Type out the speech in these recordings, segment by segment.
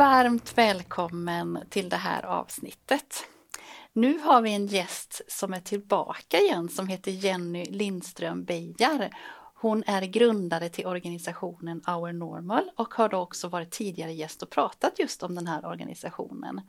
Varmt välkommen till det här avsnittet. Nu har vi en gäst som är tillbaka igen som heter Jenny Lindström Beijar. Hon är grundare till organisationen Our Normal och har då också varit tidigare gäst och pratat just om den här organisationen.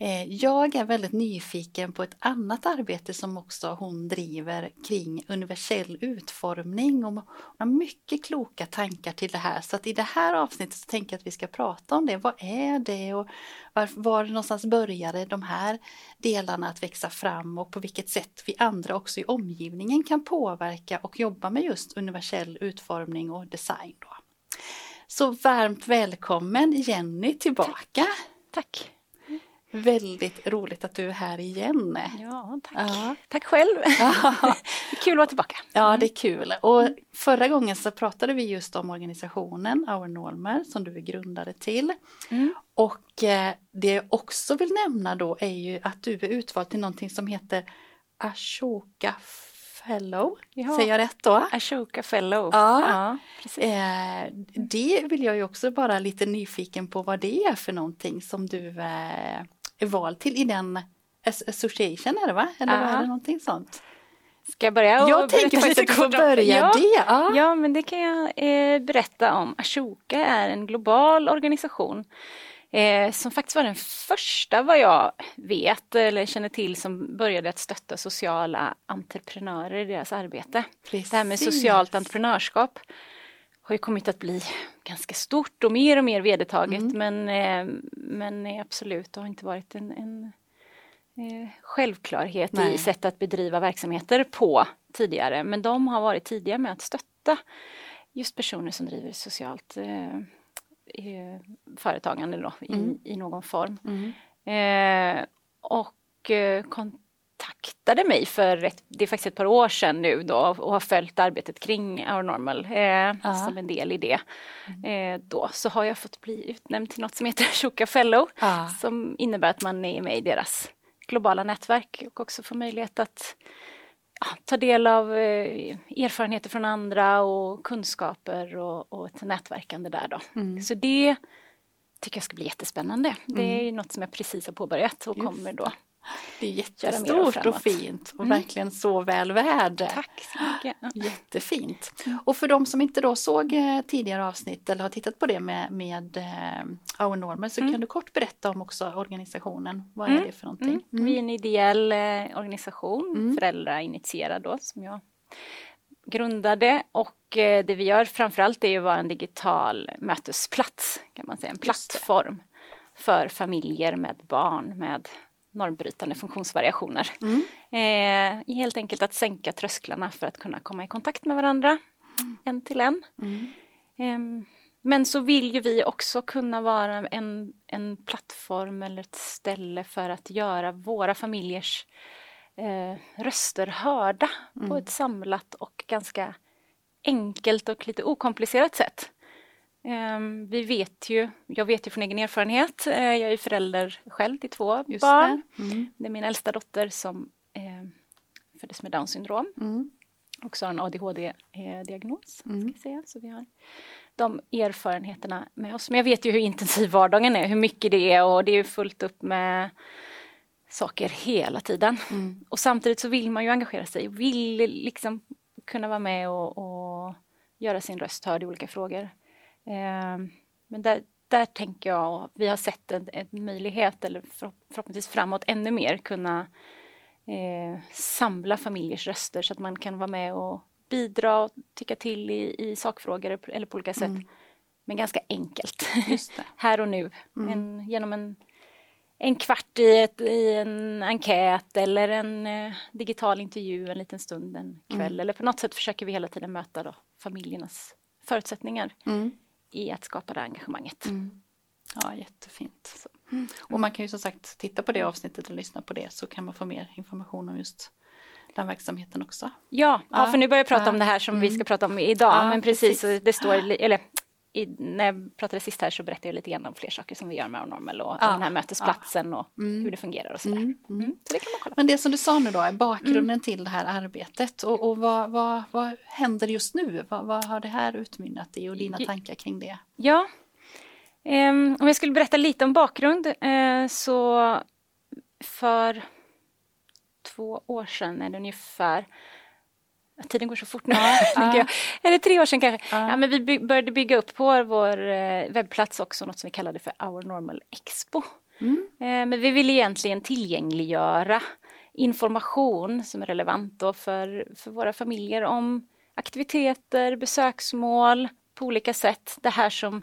Eh, jag är väldigt nyfiken på ett annat arbete som också hon driver kring universell utformning och hon har mycket kloka tankar till det här så att i det här avsnittet så tänker jag att vi ska prata om det. Vad är det och var, var någonstans började de här delarna att växa fram och på vilket sätt vi andra också i omgivningen kan påverka och jobba med just universell utformning och design. Då. Så varmt välkommen Jenny tillbaka. Tack. Tack. Väldigt roligt att du är här igen. Ja, tack. Ja. Tack själv. Kul att vara tillbaka. Ja, det är kul. Och förra gången så pratade vi just om organisationen Our Normer som du är grundare till. Mm. Och eh, det jag också vill nämna då är ju att du är utvald till någonting som heter Ashoka Fellow. Ja. Säger jag rätt då? Ashoka Fellow. Ja. ja. Eh, det vill jag ju också bara lite nyfiken på vad det är för någonting som du eh, är vald till i den association är det va? Eller är det någonting sånt? Ska jag börja? jag tänker att få börja ja, det. Ja. ja, men det kan jag eh, berätta om. Ashoka är en global organisation eh, som faktiskt var den första vad jag vet eller känner till som började att stötta sociala entreprenörer i deras arbete. Precis. Det här med socialt entreprenörskap har ju kommit att bli ganska stort och mer och mer vedertaget mm. men, eh, men absolut det har inte varit en, en eh, självklarhet Nej. i sätt att bedriva verksamheter på tidigare. Men de har varit tidiga med att stötta just personer som driver socialt eh, eh företagande då, mm. i, i någon form. Mm. Eh, och eh, kontaktade mig för ett, det är faktiskt ett par år sedan nu då och har följt arbetet kring Our eh, som en del i det. Mm. Eh, då så har jag fått bli utnämnd till något som heter Shuka Fellow ah. som innebär att man är med i deras globala nätverk och också får möjlighet att ja, ta del av eh, erfarenheter från andra och kunskaper och, och ett nätverkande där då. Mm. Så det tycker jag ska bli jättespännande. Mm. Det är något som jag precis har påbörjat och Just. kommer då det är jättestort och fint och mm. verkligen så väl värd. Tack så mycket. Jättefint. Mm. Och för de som inte då såg eh, tidigare avsnitt eller har tittat på det med, med uh, Our Normal så mm. kan du kort berätta om också organisationen. Vad är mm. det för någonting? Mm. Vi är en ideell eh, organisation, mm. föräldrainitierad då som jag grundade och eh, det vi gör framförallt är att vara en digital mötesplats kan man säga, en plattform för familjer med barn med normbrytande funktionsvariationer. Mm. Eh, helt enkelt att sänka trösklarna för att kunna komma i kontakt med varandra mm. en till en. Mm. Eh, men så vill ju vi också kunna vara en, en plattform eller ett ställe för att göra våra familjers eh, röster hörda på mm. ett samlat och ganska enkelt och lite okomplicerat sätt. Ehm, vi vet ju, jag vet ju från egen erfarenhet, eh, jag är förälder själv till två Just barn. Det. Mm. det. är min äldsta dotter som eh, föddes med Downs syndrom. Mm. Också har en ADHD-diagnos. Mm. Så vi har de erfarenheterna med oss. Men jag vet ju hur intensiv vardagen är, hur mycket det är och det är fullt upp med saker hela tiden. Mm. Och samtidigt så vill man ju engagera sig vill liksom kunna vara med och, och göra sin röst hörd i olika frågor. Ehm, men där, där tänker jag, vi har sett en, en möjlighet, eller förhoppningsvis framåt ännu mer, kunna eh, samla familjers röster så att man kan vara med och bidra och tycka till i, i sakfrågor eller på olika sätt. Mm. Men ganska enkelt, här och nu, mm. en, genom en, en kvart i, ett, i en enkät eller en eh, digital intervju en liten stund en kväll. Mm. Eller på något sätt försöker vi hela tiden möta då, familjernas förutsättningar mm. I att skapa det engagemanget. Mm. Ja, jättefint. Mm. Och man kan ju som sagt titta på det avsnittet och lyssna på det så kan man få mer information om just den verksamheten också. Ja, ja, för nu börjar jag prata ja. om det här som vi ska prata om idag. Ja, men precis, precis. det står, eller i, när jag pratade sist här så berättade jag lite grann om fler saker som vi gör med Normal och ja. den här mötesplatsen och mm. hur det fungerar och sådär. Mm. Mm. mm. Så det kan man kolla Men det som du sa nu då är bakgrunden mm. till det här arbetet och, och vad, vad, vad händer just nu? Vad, vad, har det här utmynnat i och dina tankar kring det? Ja, um, om jag skulle berätta lite om bakgrund uh, så för två år sedan är det ungefär Tiden går så fort nu. Ja, ja. Eller tre år sedan kanske. Ja. ja. men vi by började bygga upp på vår eh, webbplats också något som vi kallade för Our Normal Expo. Mm. Eh, men vi vill egentligen tillgängliggöra information som är relevant för, för våra familjer om aktiviteter, besöksmål på olika sätt. Det här som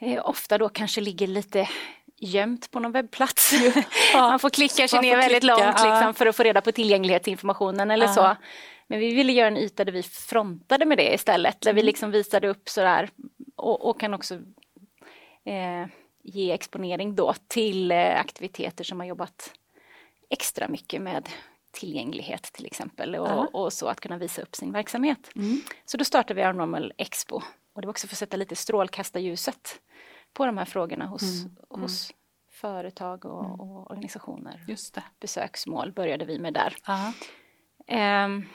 eh, ofta då kanske ligger lite gömt på någon webbplats. Ja. Man får klicka sig ner väldigt klicka, långt liksom, för att få reda på tillgänglighetsinformationen eller så. Men vi ville göra en yta där vi frontade med det istället, där vi mm. liksom visade upp sådär och, och kan också eh, ge exponering då till eh, aktiviteter som har jobbat extra mycket med tillgänglighet till exempel och, och så att kunna visa upp sin verksamhet. Mm. Så då startade vi Normal Expo och det var också för att sätta lite strålkastarljuset på de här frågorna hos, mm. mm. hos företag och, mm. och, organisationer. Just det. Besöksmål började vi med där. Um,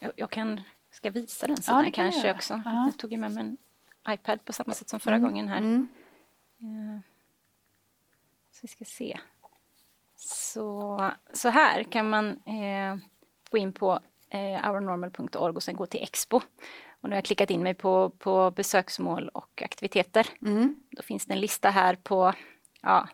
jag, jag kan, ska visa den sidan ja, kanske jag också. Ja. Jag tog med mig en iPad på samma sätt som förra mm. gången här. Mm. Uh, så vi ska se. Så, så här kan man eh, gå in på eh, ournormal.org och sen gå till Expo. Och nu har jag klickat in mig på, på besöksmål och aktiviteter. Mm. Då finns det en lista här på ja,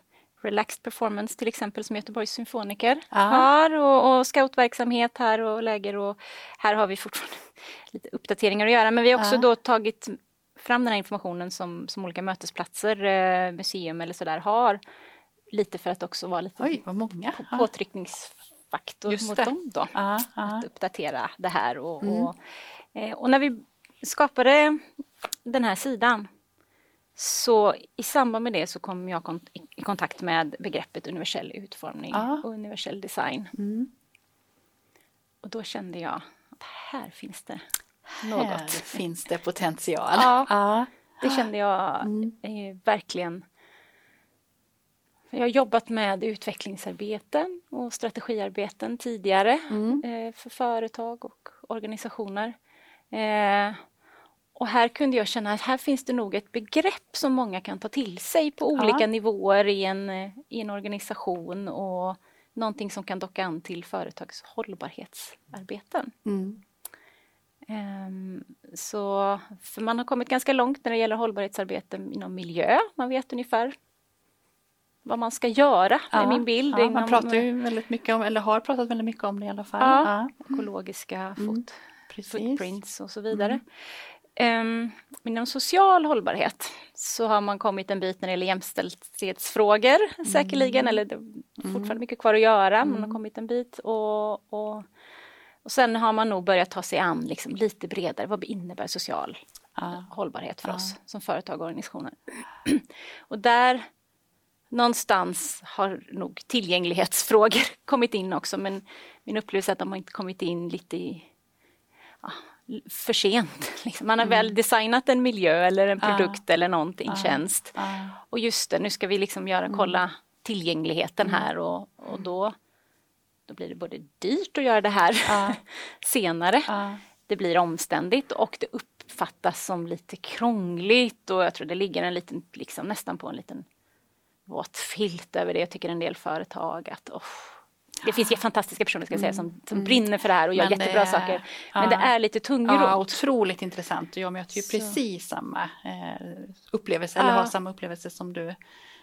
Relaxed Performance till exempel som Göteborgs symfoniker Aha. har och, och, scoutverksamhet här och läger och här har vi fortfarande lite uppdateringar att göra men vi har också Aha. då tagit fram den här informationen som, som olika mötesplatser, eh, museum eller sådär har lite för att också vara lite Oj, vad många. På, påtryckningsfaktor Just mot det. dem då. Att uppdatera det här och, mm. och, eh, och när vi skapade den här sidan så i samband med det så kom jag i kontakt med begreppet universell utformning ah. och universell design. Mm. Och då kände jag att här finns det något. Här finns det potential. Ja, ah. det kände jag mm. eh, verkligen. Jag har jobbat med utvecklingsarbeten och strategiarbeten tidigare mm. eh, för företag och organisationer. Eh, och här kunde jag känna att här finns det nog ett begrepp som många kan ta till sig på olika ja. nivåer i en, i en organisation och någonting som kan docka an till företags hållbarhetsarbeten. Mm. Um, så, för man har kommit ganska långt när det gäller hållbarhetsarbeten inom miljö. Man vet ungefär vad man ska göra, ja, är min bild. Ja, man pratar ju väldigt mycket om, eller har pratat väldigt mycket om det i alla fall. Ja, ja. Ekologiska mm. footprints och så vidare. Mm. Um, inom social hållbarhet så har man kommit en bit när det gäller jämställdhetsfrågor mm. säkerligen, eller det är fortfarande mm. mycket kvar att göra, mm. man har mm. kommit en bit och, och, och sen har man nog börjat ta sig an liksom lite bredare, vad innebär social ah. hållbarhet för ah. oss som företag och organisationer? och där någonstans har nog tillgänglighetsfrågor kommit in också men min upplevelse är att de har inte kommit in lite i ja, för sent. Liksom. Man har mm. väl designat en miljö eller en produkt ah. eller någonting, ah. tjänst. Ah. Och just det, nu ska vi liksom göra, mm. kolla tillgängligheten mm. här och, och då, då blir det både dyrt att göra det här senare. Det blir omständigt och det uppfattas som lite krångligt och jag tror det ligger en liten, liksom nästan på en liten våt filt över det. Jag tycker en del företag att oh, det finns ju fantastiska personer ska säga, som, som mm. brinner för det här och gör men jättebra det, saker. Men ja, det är lite tungrot. Ja, otroligt intressant. Jag möter ju så. precis samma eh, upplevelse, eller har samma upplevelse som du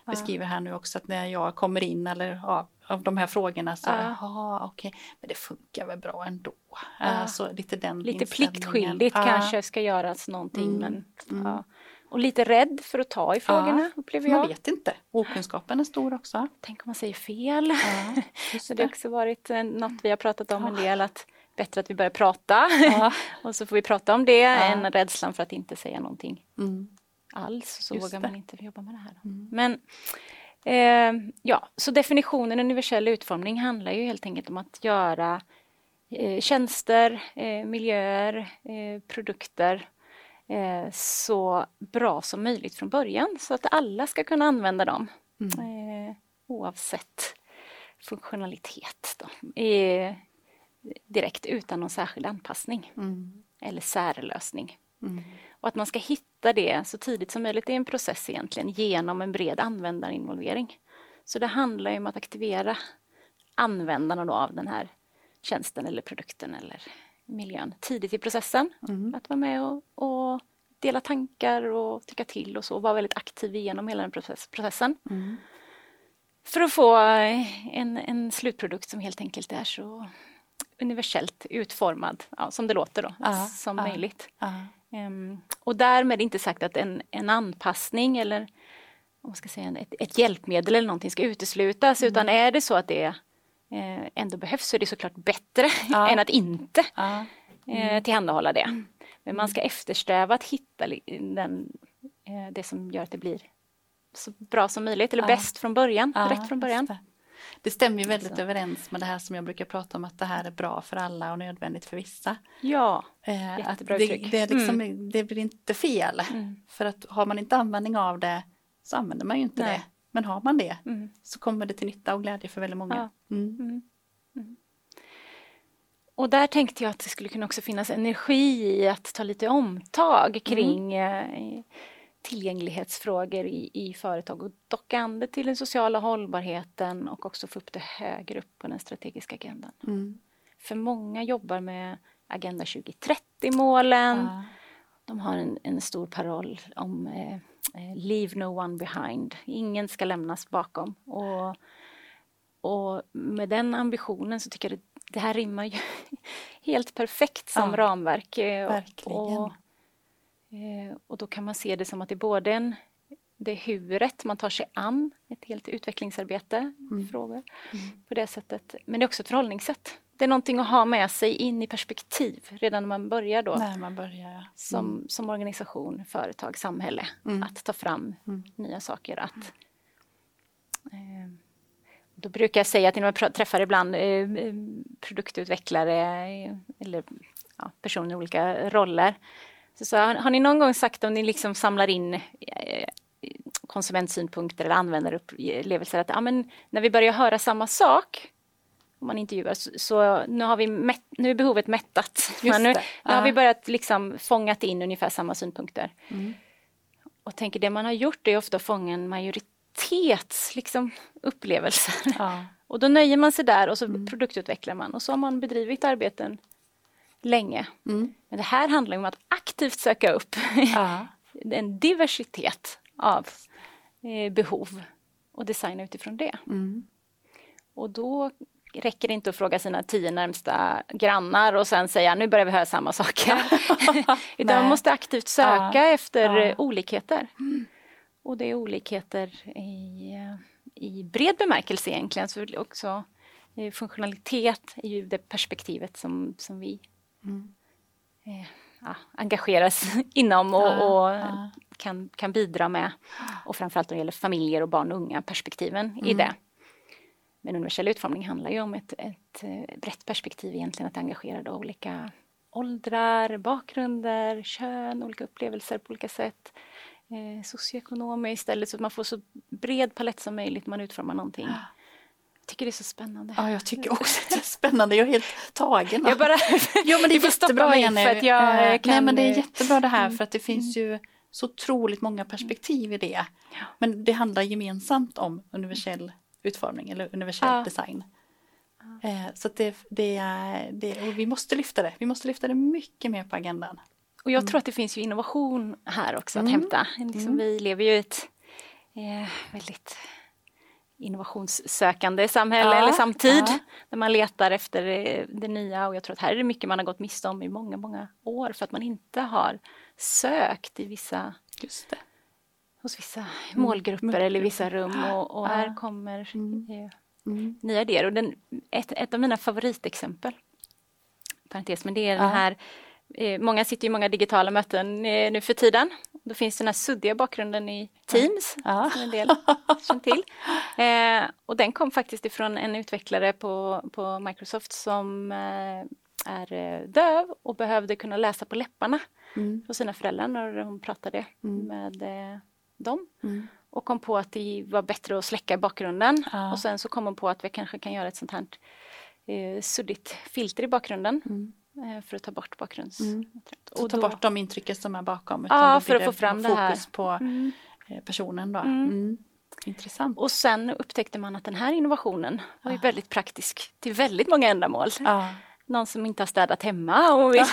beskriver här nu också. Att när jag kommer in eller ja, av de här frågorna så, ja. okej, okay, men det funkar väl bra ändå. Ja. Så lite den Lite pliktskyldigt kanske ska göras någonting. Mm. Men, mm. Och lite rädd för att ta i frågorna, ja, upplever jag. Man vet inte. Okunskapen är stor också. Tänk om man säger fel. Ja, så det har också varit eh, något vi har pratat om en del, att bättre att vi börjar prata Ja. och så får vi prata om det Ja. än rädslan för att inte säga någonting Mm. alls. Så Just vågar det. man inte jobba med det här. Mm. Men eh, ja, så definitionen universell utformning handlar ju helt enkelt om att göra eh, tjänster, eh, miljöer, eh, produkter så bra som möjligt från början så att alla ska kunna använda dem Mm. eh, oavsett funktionalitet då, eh, direkt utan någon särskild anpassning Mm. eller särlösning. Mm. Och att man ska hitta det så tidigt som möjligt i en process egentligen genom en bred användarinvolvering. Så det handlar ju om att aktivera användarna av den här tjänsten eller produkten eller miljön tidigt i processen. Mm. Att vara med och, och dela tankar och tycka till och så. Vara väldigt aktiv igenom hela den process, processen. Mm. För att få en, en slutprodukt som helt enkelt är så universellt utformad, ja, som det låter då, Ja, som ja. möjligt. Ja. Ehm, och därmed inte sagt att en, en anpassning eller om man ska säga, ett, ett hjälpmedel eller någonting ska uteslutas utan är det så att det ändå behövs så är det såklart bättre Ja. än att inte Ja. eh, tillhandahålla det. Men man ska eftersträva att hitta den, eh, det som gör att det blir så bra som möjligt eller Ja. bäst från början, Ja, direkt från början. Det. stämmer ju väldigt Så. överens med det här som jag brukar prata om att det här är bra för alla och nödvändigt för vissa. Ja, Eh, att Jättebra det, uttryck. det, är liksom, det blir inte fel. Mm. För att har man inte användning av det så använder man ju inte Nej. det. Men har man det Mm. så kommer det till nytta och glädje för väldigt många. Mm. Och där tänkte jag att det skulle kunna också finnas energi i att ta lite omtag kring eh, tillgänglighetsfrågor i, i företag och docka an det till den sociala hållbarheten och också få upp det högre upp på den strategiska agendan. Mm. För många jobbar med Agenda 2030-målen. Ja. De har en, en stor paroll om eh, Leave no one behind. Ingen ska lämnas bakom. Och, och med den ambitionen så tycker jag det, det här rimmar ju helt perfekt som Ja, ramverk. eh, verkligen. Och, eh, och då kan man se det som att det är både en, det huret man tar sig an, ett helt utvecklingsarbete, Mm. frågor på det sättet. Men det är också ett förhållningssätt. Det är någonting att ha med sig in i perspektiv redan när man börjar då När man börjar. ja. som, som organisation, företag, samhälle Mm. att ta fram Mm. nya saker. Att, eh, då brukar jag säga att när pr- träffar ibland eh, eh, produktutvecklare eh, eller ja, personer i olika roller. Så, så har, har ni någon gång sagt om ni liksom samlar in eh, konsumentsynpunkter eller användarupplevelser att ja, men när vi börjar höra samma sak man intervjuar så, så nu har vi mätt, nu är behovet mättat. Men nu, nu har vi börjat liksom fångat in ungefär samma synpunkter. Mm. Och tänker det man har gjort är ofta att fånga en majoritets liksom, upplevelser. Ja. Och då nöjer man sig där och så produktutvecklar man och så har man bedrivit arbeten länge. Mm. Men det här handlar om att aktivt söka upp Ja. en diversitet av eh, behov och designa utifrån det. Mm. Och då räcker det inte att fråga sina tio närmsta grannar och sen säga nu börjar vi höra samma saker. Utan man måste aktivt söka Ja. efter Ja. olikheter. Och det är olikheter i, i bred bemärkelse egentligen. Så också eh, funktionalitet är ju det perspektivet som, som vi Mm. eh, ja, engageras inom och, och. Kan, kan bidra med. Och framförallt när det gäller familjer och barn och unga perspektiven i Mm. det. Men universell utformning handlar ju om ett, ett eh, brett perspektiv egentligen att engagera då olika åldrar, bakgrunder, kön, olika upplevelser på olika sätt. Eh, socioekonomiskt eller så att man får så bred palett som möjligt när man utformar någonting. Jag tycker det är så spännande. ja, jag tycker också att det är spännande. Jag är helt tagen. Jag bara, Ja men det är jättebra mig för att jag, Eh, Nej kan- men det är jättebra det här Mm. för att det finns ju så otroligt många perspektiv i det. Men det handlar gemensamt om universell utformning eller universell Ja. design. Eh, Så det, det, det, och vi måste lyfta det. Vi måste lyfta det mycket mer på agendan. Och jag tror att det finns ju innovation här också att Mm. hämta. Liksom Mm. Vi lever ju i ett eh, väldigt innovationssökande samhälle Ja, eller samtid. ja. Där man letar efter eh, det nya och jag tror att här är det mycket man har gått miste om i många, många år för att man inte har sökt i vissa, Just det. Hos vissa målgrupper eller i vissa rum och, och här kommer Mm. eh, Mm. nya idéer. Och den, ett, ett av mina favoritexempel parentes, men det är den här eh, Många sitter i många digitala möten eh, nu för tiden. Då finns den här suddiga bakgrunden i Teams, ja. som en del känner till. Eh, och den kom faktiskt ifrån en utvecklare på, på Microsoft som eh, är döv och behövde kunna läsa på läpparna mm. på sina föräldrar när hon pratade mm. med eh, dem. Mm. Och kom på att det var bättre att släcka bakgrunden. Ja. Och sen så kom hon på att vi kanske kan göra ett sånt här eh, suddigt filter i bakgrunden. Mm. Eh, för att ta bort bakgrunds... Mm. Och ta bort de intrycken som är bakom. Ja, för att få fram det här. Fokus på mm. Eh, personen då. Mm. Intressant. Och sen upptäckte man att den här innovationen var ju väldigt praktisk till väldigt många ändamål. Ja någon som inte har städat hemma. Och vi...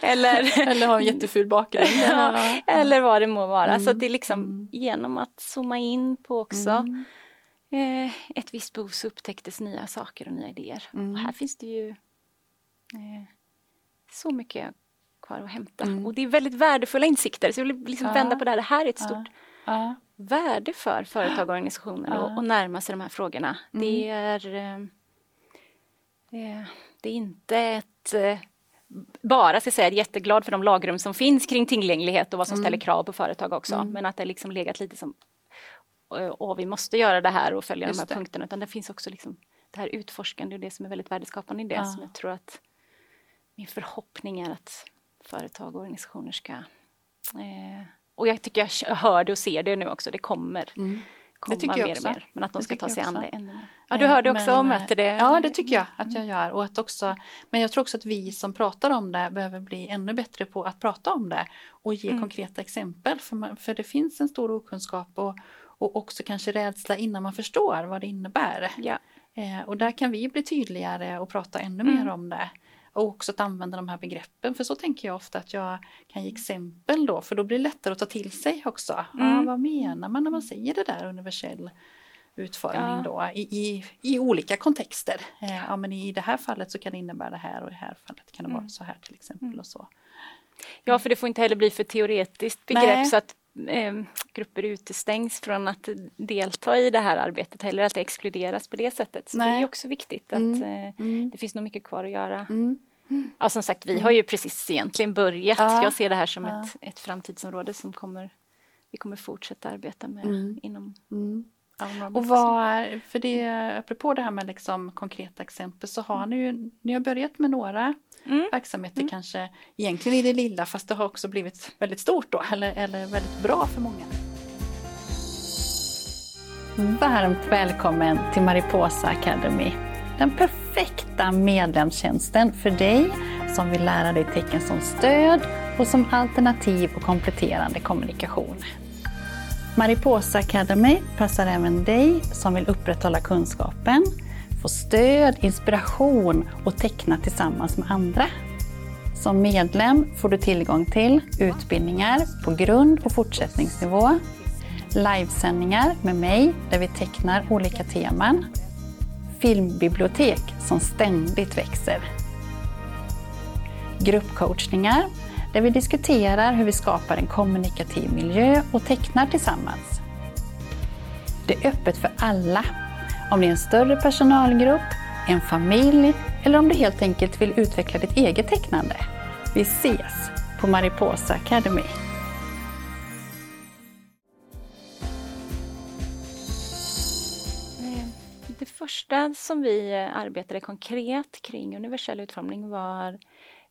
eller... eller har en jätteful bakgrund. ja, eller vad det må vara. Mm. Så det är liksom mm. genom att zooma in på också mm. eh, ett visst behov så upptäcktes nya saker och nya idéer. Och mm. här finns det ju eh, så mycket kvar att hämta. Mm. Och det är väldigt värdefulla insikter. Så jag vill liksom ja. vända på det här. Det här är ett stort ja. värde för företag och organisationer att närma sig de här frågorna. Det mm. är eh, det är inte ett eh, bara ska säga, jätteglad för de lagrum som finns kring tillgänglighet och vad som mm. ställer krav på företag också. Mm. Men att det liksom legat lite som och vi måste göra det här och följa Just de här det. punkterna. Utan det finns också liksom det här utforskande och det som är väldigt värdeskapande i det. Ja. Som jag tror att min förhoppning är att företag och organisationer ska eh, och jag tycker jag hör det och ser det nu också, det kommer. Mm komma det mer och mer. Men att de ska ta sig an det ännu mer. Ja, du hörde också men, och möter det? Ja, det tycker jag att jag gör. Och att också, men jag tror också att vi som pratar om det behöver bli ännu bättre på att prata om det och ge mm. konkreta exempel. För, man, för det finns en stor okunskap och, och också kanske rädsla innan man förstår vad det innebär. Ja. Eh, och där kan vi bli tydligare och prata ännu mm. mer om det. Och också att använda de här begreppen, för så tänker jag ofta att jag kan ge exempel då, för då blir det lättare att ta till sig också. Mm. Ah, vad menar man när man säger det där universell utformning ja. då i, i, i, olika kontexter. Eh, ja, men I det här fallet så kan det innebära det här och i det här fallet kan det mm. vara så här till exempel. Mm. och så. Ja, för det får inte heller bli för teoretiskt begrepp Nej. så att eh, grupper utestängs från att delta i det här arbetet heller, att det exkluderas på det sättet. Så Nej. det är också viktigt att mm. Eh, mm. det finns nog mycket kvar att göra. Mm. Ja, som sagt, vi har ju precis egentligen börjat. Ja. Jag ser det här som ja. ett, ett framtidsområde som kommer, vi kommer fortsätta arbeta med mm. inom mm. Och vad, för det, apropå det här med liksom konkreta exempel så har ni ju, ni har börjat med några mm. verksamheter mm. kanske egentligen i det lilla fast det har också blivit väldigt stort då eller, eller väldigt bra för många. Varmt välkommen till Mariposa Academy. Den perfekta medlemstjänsten för dig som vill lära dig tecken som stöd och som alternativ och kompletterande kommunikation. Mariposa Academy passar även dig som vill upprätthålla kunskapen, få stöd, inspiration och teckna tillsammans med andra. Som medlem får du tillgång till utbildningar på grund och fortsättningsnivå, livesändningar med mig där vi tecknar olika teman, filmbibliotek som ständigt växer, gruppcoachningar där vi diskuterar hur vi skapar en kommunikativ miljö och tecknar tillsammans. Det är öppet för alla, om det är en större personalgrupp, en familj eller om du helt enkelt vill utveckla ditt eget tecknande. Vi ses på Mariposa Academy. Det första som vi arbetade konkret kring universell utformning var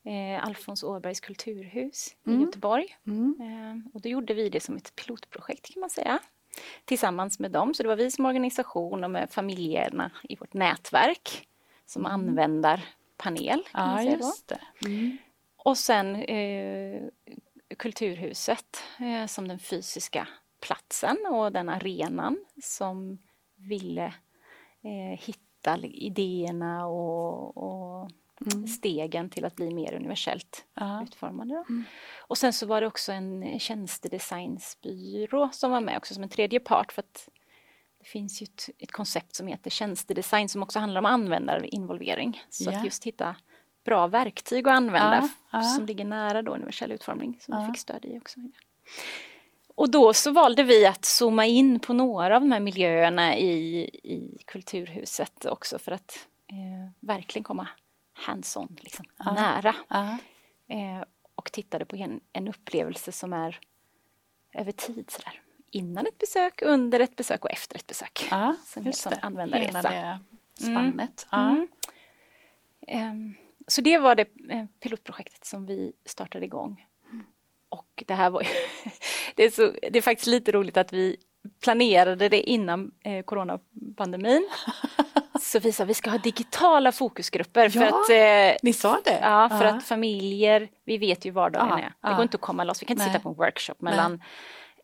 eh, Alfons Åbergs kulturhus mm. i Göteborg. Mm. Eh, och då gjorde vi det som ett pilotprojekt kan man säga tillsammans med dem. Så det var vi som organisation och med familjerna i vårt nätverk som mm. användarpanel. Kan ja, just det. Mm. Och sen eh, Kulturhuset eh, som den fysiska platsen och den arenan som ville eh, hitta idéerna och, och mm. stegen till att bli mer universellt ja. utformade. Mm. Och sen så var det också en tjänstedesignsbyrå som var med också som en tredje part för att det finns ju ett, ett koncept som heter tjänstedesign som också handlar om användarinvolvering. Så yeah. att just hitta bra verktyg att använda ja, som ligger nära då universell utformning som vi fick stöd i också. Och då så valde vi att zooma in på några av de här miljöerna i, i Kulturhuset också för att eh, verkligen komma hands-on, liksom, nära. Ja. Eh, och tittade på en, en upplevelse som är över tid. Sådär. Innan ett besök, under ett besök och efter ett besök. Så en just sån användarresa. Hela det spannet. Ja. Mm. Ehm, Så det var det eh, pilotprojektet som vi startade igång. Och det här var det, är så, det är faktiskt lite roligt att vi planerade det innan eh, coronapandemin. Vi sa vi ska ha digitala fokusgrupper för Ja, att eh, Ni sa det? Ja, för att familjer, vi vet ju vardagen Ja, är. Det går inte att komma loss, vi kan inte Nej. sitta på en workshop mellan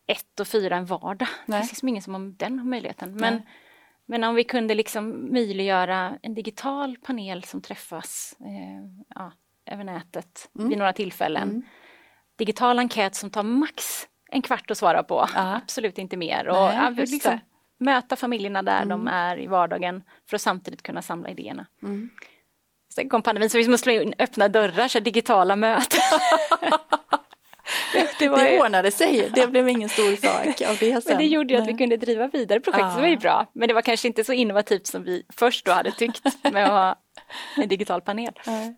ett och fyra en vardag. Nej. Det finns ingen som har den möjligheten. Men, Nej. men om vi kunde liksom möjliggöra en digital panel som träffas eh, ja, över nätet Mm. vid några tillfällen. Digital enkät som tar max en kvart att svara på, Ja. absolut inte mer. Och Nej, ja, liksom, det. möta familjerna där de är i vardagen för att samtidigt kunna samla idéerna. Mm. Sen kom pandemin så vi måste slå in öppna dörrar, så digitala möten. det, var Det ju, ordnade sig, det blev ingen stor sak av det sen. men det gjorde ju att vi kunde driva vidare projektet, Ja. det var ju bra. Men det var kanske inte så innovativt som vi först då hade tyckt med att ha en digital panel. Nej.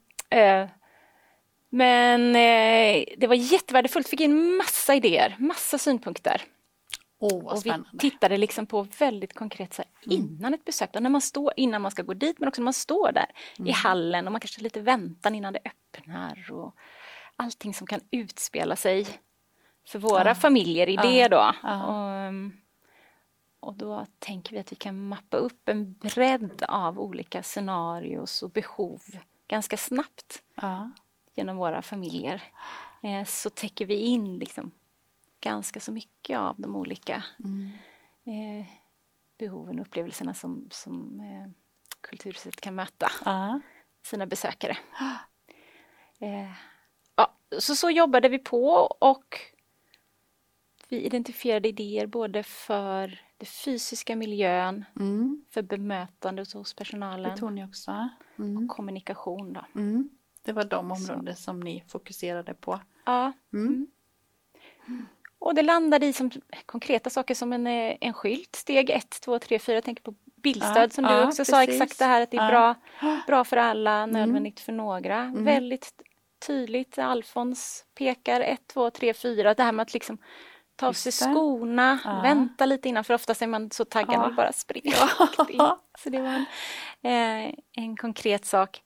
Men eh, det var jättevärdefullt, fick in massa idéer, massa synpunkter. Vad Och vi tittade liksom på väldigt konkret så här, innan ett besök, då, när man står, innan man ska gå dit men också när man står där i hallen och man kanske har lite väntan innan det öppnar och allting som kan utspela sig för våra familjer i det då. Ja. Och, ehm, och då tänker vi att vi kan mappa upp en bredd av olika scenarios och behov ganska snabbt Ja. Genom våra familjer. Eh, så täcker vi in liksom ganska så mycket av de olika Mm. eh, behoven och upplevelserna som, som eh, Kulturhuset kan möta Ja. sina besökare. Eh, ja, så, så jobbade vi på och vi identifierade idéer både för den fysiska miljön, Mm. för bemötandet hos Det personalen tog ni också. Mm. och kommunikation. Då. Mm. Det var de områden som ni fokuserade på. Ja. Mm. Och det landade i som konkreta saker som en, eh, en skylt, steg 1, 2, 3, 4. Jag tänker på bildstöd Ja, som du ja, också sa precis. exakt det här att det är Ja. bra, bra för alla, nödvändigt för några. Mm. Väldigt tydligt, Alfons pekar 1, 2, 3, 4. Det här med att liksom ta av sig skorna, Ja. vänta lite innan för oftast är man så taggad Ja. och bara springer in. Så det var en, eh, en konkret sak.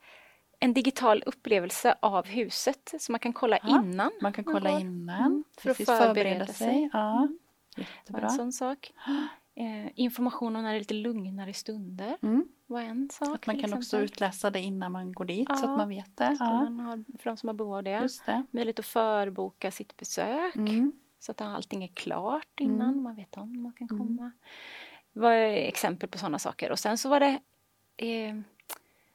En digital upplevelse av huset som man kan kolla Ja, innan. Man kan man kolla går. innan. Mm, för att Precis, förbereda sig. Mm. Ja. Det var Jättebra. en sån sak. Eh, information om när det är lite lugnare stunder Mm. var en sak. Att man kan också exempel. utläsa det innan man går dit så Ja, att man vet det. Så Ja. man har, för de som har behov av det. Just det. Möjlighet att förboka sitt besök Mm. så att allting är klart innan Mm. man vet om man kan komma. Det var exempel på sådana saker. Och sen så var det eh,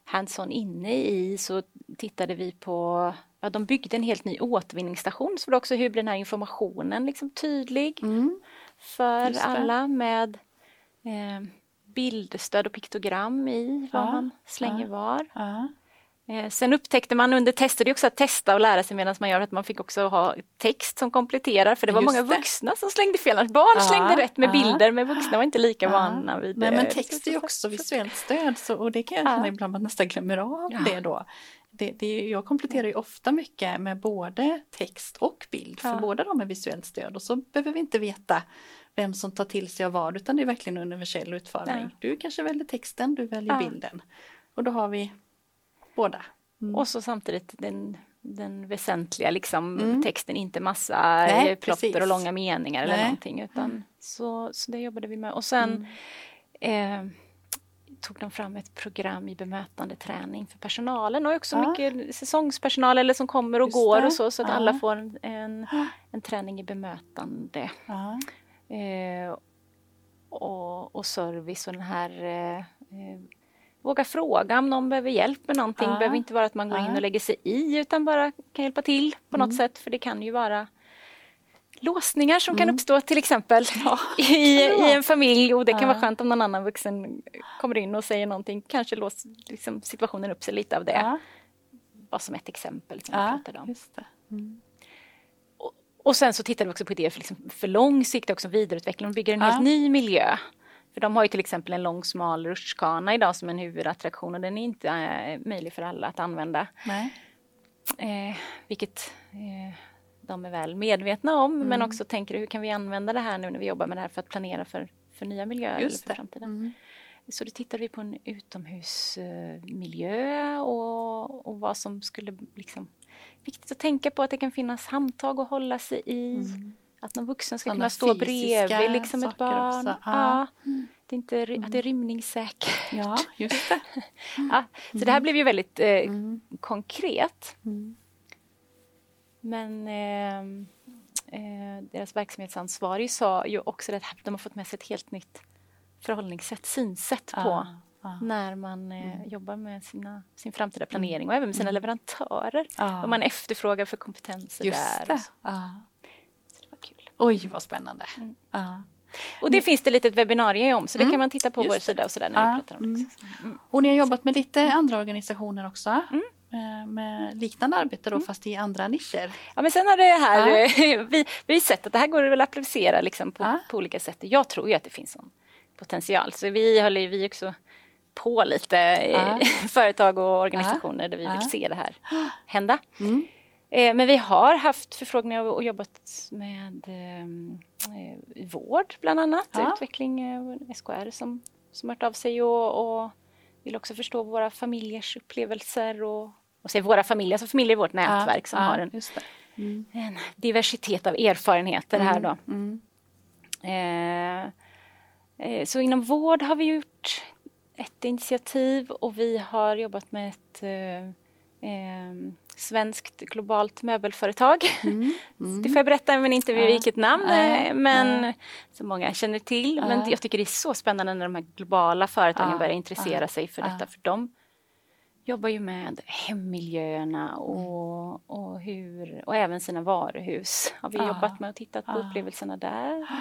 hands-on inne i så tittade vi på Ja, de byggde en helt ny återvinningsstation så det också hur blir den här informationen liksom tydlig Mm. för alla med eh, bildstöd och piktogram i vad Ja, man slänger ja. var. Ja. Eh, sen upptäckte man under tester, det är också att testa och lära sig medan man gör, att man fick också ha text som kompletterar för det var Just många det. vuxna som slängde fel. Barn Ja, slängde rätt med ja. bilder men vuxna var inte lika Ja. vana vid Nej, det. men text är ju också visuellt stöd så, och det kan jag Ja. känna ibland att man nästan glömmer av Ja. det då. Det, det, jag kompletterar ju ofta mycket med både text och bild för Ja. båda de är visuellt stöd och så behöver vi inte veta vem som tar till sig av vad utan det är verkligen universell utformning. Ja. Du kanske väljer texten, du väljer Ja. bilden och då har vi båda. Mm. Och så samtidigt den, den väsentliga liksom, Mm. texten, inte massa Nej, plopper precis. och långa meningar eller Nej. någonting. Utan, så, så det jobbade vi med. Och sen Mm. eh, tog de fram ett program i bemötande träning för personalen och också Ja. mycket säsongspersonal eller som kommer och Just går det. och så, så att Ja. alla får en, en, en träning i bemötande. Ja. Eh, och, och service och den här eh, eh, Våga fråga om någon behöver hjälp med någonting. Ja. Det behöver inte vara att man går in Ja. och lägger sig i utan bara kan hjälpa till på något Mm. sätt. För det kan ju vara låsningar som kan Mm. uppstå till exempel i, det i en familj och det kan Ja. vara skönt om någon annan vuxen kommer in och säger någonting. Kanske låser liksom, situationen upp sig lite av det. Ja. Bara som ett exempel som Ja. pratade om. Mm. Och sen så tittar vi också på idéer för, liksom, för lång sikt, också vidareutveckling och bygger en Ja. helt ny miljö. För de har ju till exempel en lång smal rutschkana idag som en huvudattraktion och den är inte eh, möjlig för alla att använda. Nej. Eh, vilket eh, de är väl medvetna om mm. men också tänker hur kan vi använda det här nu när vi jobbar med det här för att planera för, för nya miljöer Just för framtiden. Mm. Så då tittar vi på en utomhusmiljö och, och vad som skulle liksom viktigt att tänka på att det kan finnas handtag att hålla sig i. Mm. Att någon vuxen ska Sådana kunna stå bredvid liksom ett barn. Ja. ja. Det är inte, mm. att det är rymningssäkert. Ja, just det. ja, så det här blev ju väldigt eh, mm. konkret. Mm. Men eh, eh, deras verksamhetsansvarig sa ju också att de har fått med sig ett helt nytt förhållningssätt, synsätt på ah, ah. när man eh, mm. jobbar med sina, sin framtida mm. planering och även med sina mm. leverantörer. Ah. Vad man efterfrågar för kompetenser Just där. Det. Så det var kul. Oj, vad spännande. Mm. Och det finns det lite webbinarier om så det mm. kan man titta på Just vår sida och sådär när vi pratar om det. Mm. Och ni har jobbat med lite andra organisationer också? Eh, med liknande arbete då mm. fast i andra nischer. Ja men sen har det här, ja. vi, vi har sett att det här går att applicera liksom på, ja. på olika sätt. Jag tror ju att det finns sån potential så vi håller ju vi också på lite ja. företag och organisationer där vi vill se det här hända. Mm. Eh, men vi har haft förfrågningar och jobbat med eh, vård bland annat, utveckling, eh, SKR som, som hört av sig och, och vill också förstå våra familjers upplevelser och, och se våra familjer, alltså familjer i vårt nätverk som har en, mm. en, diversitet av erfarenheter här då. Mm. Eh, eh, så inom vård har vi gjort ett initiativ och vi har jobbat med ett eh, eh svenskt globalt möbelföretag. Mm. Mm. Det får jag berätta men inte vid vilket namn. Äh, men äh. som många känner till. Men jag tycker det är så spännande när de här globala företagen börjar intressera sig för detta. För de jobbar ju med hemmiljöerna och, och, hur, och även sina varuhus. Har vi jobbat med och tittat på upplevelserna där.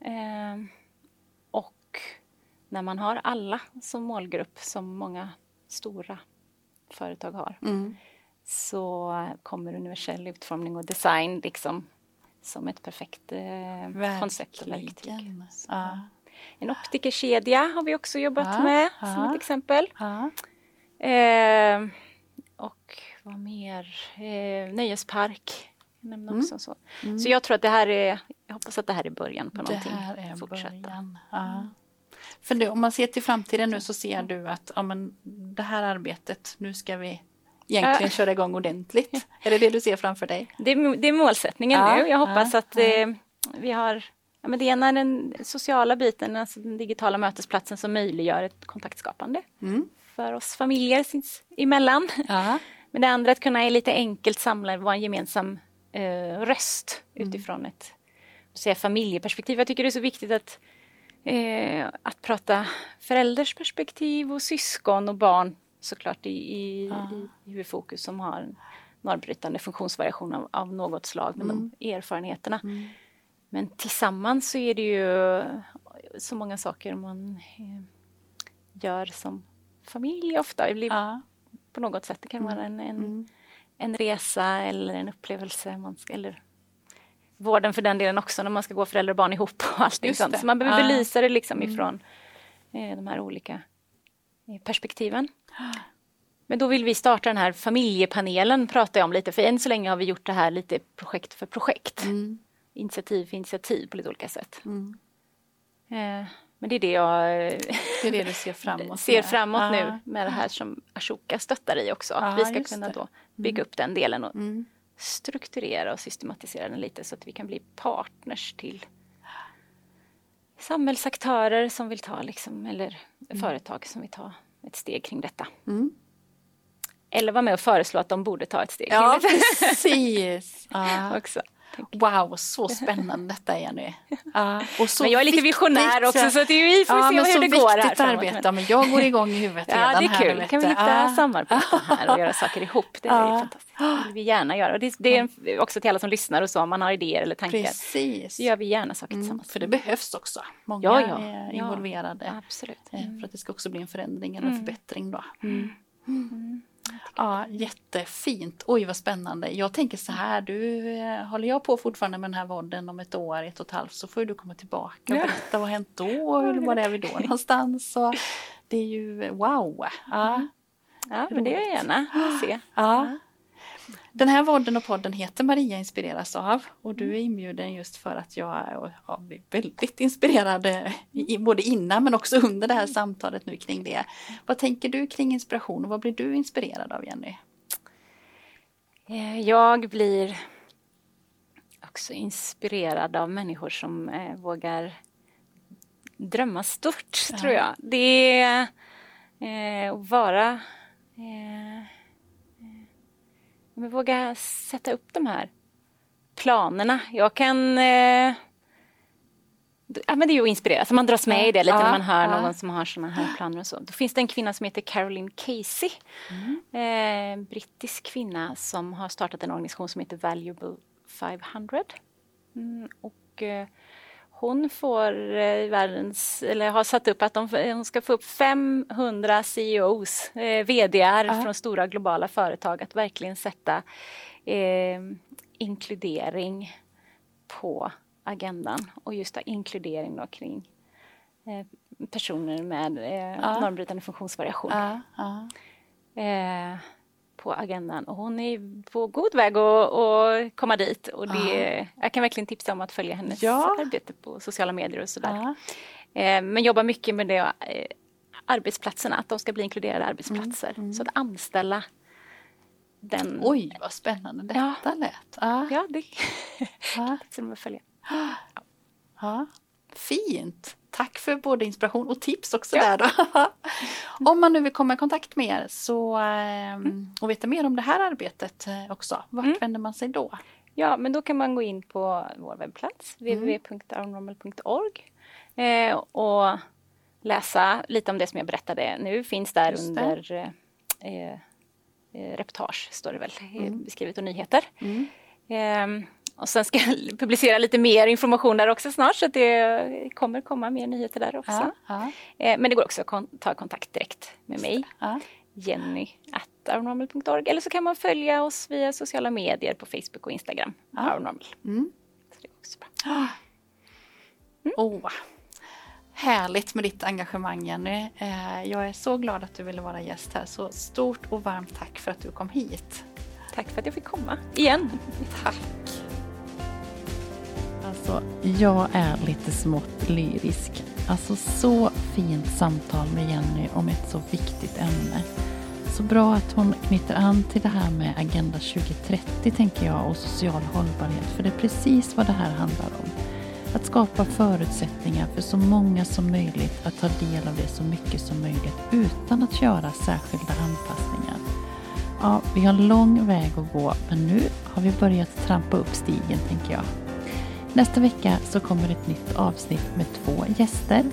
Eh, och när man har alla som målgrupp som många stora företag har. Mm så kommer universell utformning och design liksom som ett perfekt eh, koncept och verktyg. Ja. En optikerkedja har vi också jobbat ja, med ja, som ett exempel. Eh, och vad mer? Eh, nöjespark. Nämna mm. också så. Mm. så jag tror att det här är, jag hoppas att det här är början på någonting. Det här är början. Ja. För det, om man ser till framtiden nu så ser du att ja, men det här arbetet, nu ska vi egentligen köra igång ordentligt? Är det det du ser framför dig? Det är, det är målsättningen ja, nu. Jag hoppas ja, att eh, vi har ja, men det ena är den sociala biten, alltså den digitala mötesplatsen som möjliggör ett kontaktskapande mm. för oss familjer emellan. Ja. Men det andra är att kunna lite enkelt samla, vara en gemensam eh, röst mm. utifrån ett säga, familjeperspektiv. Jag tycker det är så viktigt att eh, att prata förälders perspektiv och syskon och barn såklart i, i, ah. i, huvudfokus som har en normbrytande funktionsvariation av, av något slag med mm. de erfarenheterna. Mm. Men tillsammans så är det ju så många saker man eh, gör som familj ofta. Det blir ah. På något sätt, det kan vara en, en, mm. en resa eller en upplevelse. Man ska, eller vården för den delen också när man ska gå föräldrar och barn ihop och allting sånt. Så man behöver ah. belysa det liksom mm. ifrån eh, de här olika perspektiven. Men då vill vi starta den här familjepanelen, pratar jag om lite, för än så länge har vi gjort det här lite projekt för projekt. Mm. Initiativ för initiativ på lite olika sätt. Mm. Eh, men det är det jag det är det du ser framåt, ser framåt nu med det här som Ashoka stöttar i också. Ja, att vi ska kunna då bygga mm. upp den delen och mm. strukturera och systematisera den lite så att vi kan bli partners till samhällsaktörer som vill ta, liksom, eller mm. företag som vill ta ett steg kring detta. Mm. Eller vara med och föreslå att de borde ta ett steg ja. Precis. ja. Också. Wow, så spännande detta är nu. Ja, och så men jag är lite visionär också så att vi får ja, se hur det går här. Arbete. Men jag går igång i huvudet ja, redan. Ja, det är kul. Här, kan vi hitta ja. samarbeten här och göra saker ihop. Det är ja. fantastiskt. Det vill vi gärna göra. Och det, det, är också till alla som lyssnar och så, om man har idéer eller tankar. Precis. Så gör vi gärna saker mm, tillsammans. För det behövs också. Många ja, ja. är involverade. absolut. Mm. För att det ska också bli en förändring eller en mm. förbättring då. Mm. Ja, jättefint. Oj vad spännande. Jag tänker så här, du, eh, håller jag på fortfarande med den här vodden om ett år, ett och ett halvt så får du komma tillbaka och berätta vad har hänt då, eller var är vi då någonstans. Och det är ju wow. Ja, mm. ja men det gör jag gärna se. Ja. Den här vodden och podden heter Maria inspireras av och du är inbjuden just för att jag är väldigt inspirerad både innan men också under det här samtalet nu kring det. Vad tänker du kring inspiration och vad blir du inspirerad av Jenny? Eh, jag blir också inspirerad av människor som eh, vågar drömma stort, ja. tror jag. Det är eh, att vara men våga sätta upp de här planerna. Jag kan... Eh, ja, men det är ju att inspireras, man dras med i det lite ja, när man hör ja. någon som har sådana här planer och så. Då finns det en kvinna som heter Caroline Casey. Mm. Eh, brittisk kvinna som har startat en organisation som heter Valuable 500. Mm, och eh, hon får eh, världens, eller har satt upp att de, hon ska få upp 500 CEOs, eh, VDR uh. från stora globala företag att verkligen sätta eh, inkludering på agendan och just inkludering då kring eh, personer med eh, normbrytande funktionsvariation. Uh på agendan och hon är på god väg att, att komma dit. Och det, ah. Jag kan verkligen tipsa om att följa hennes ja. arbete på sociala medier och sådär. Ah. Eh, men jobbar mycket med det, eh, arbetsplatserna, att de ska bli inkluderade arbetsplatser. Mm. Mm. Så att anställa den... Oj, vad spännande detta ja. lät. Ah. Ja, det kan man följa. Ja. Ja. Fint! Tack för både inspiration och tips också ja. där då. om man nu vill komma i kontakt med er så, ehm, mm. och veta mer om det här arbetet eh, också, vart mm. vänder man sig då? Ja, men då kan man gå in på vår webbplats mm. eh, och läsa lite om det som jag berättade nu. Finns där under eh, eh, reportage, står det väl mm. beskrivet, och nyheter. Mm. Eh, och sen ska jag publicera lite mer information där också snart så det kommer komma mer nyheter där också. Ja, ja. Eh, men det går också att ta kontakt direkt med mig. Ja. Jenny eller så kan man följa oss via sociala medier på Facebook och Instagram. Ja. Mm. Så det är också bra. Mm. Oh. Härligt med ditt engagemang Jenny. Eh, jag är så glad att du ville vara gäst här. Så stort och varmt tack för att du kom hit. Tack för att jag fick komma igen. Tack. Alltså, jag är lite smått lyrisk. Alltså så fint samtal med Jenny om ett så viktigt ämne. Så bra att hon knyter an till det här med Agenda 2030 tänker jag och social hållbarhet. För det är precis vad det här handlar om. Att skapa förutsättningar för så många som möjligt att ta del av det så mycket som möjligt utan att göra särskilda anpassningar. Ja, vi har lång väg att gå men nu har vi börjat trampa upp stigen tänker jag. Nästa vecka så kommer ett nytt avsnitt med två gäster.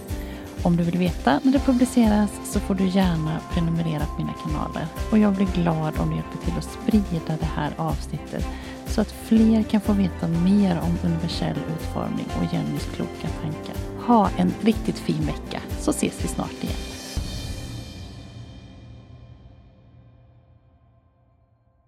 Om du vill veta när det publiceras så får du gärna prenumerera på mina kanaler. Och jag blir glad om du hjälper till att sprida det här avsnittet så att fler kan få veta mer om universell utformning och Jennys kloka tankar. Ha en riktigt fin vecka så ses vi snart igen.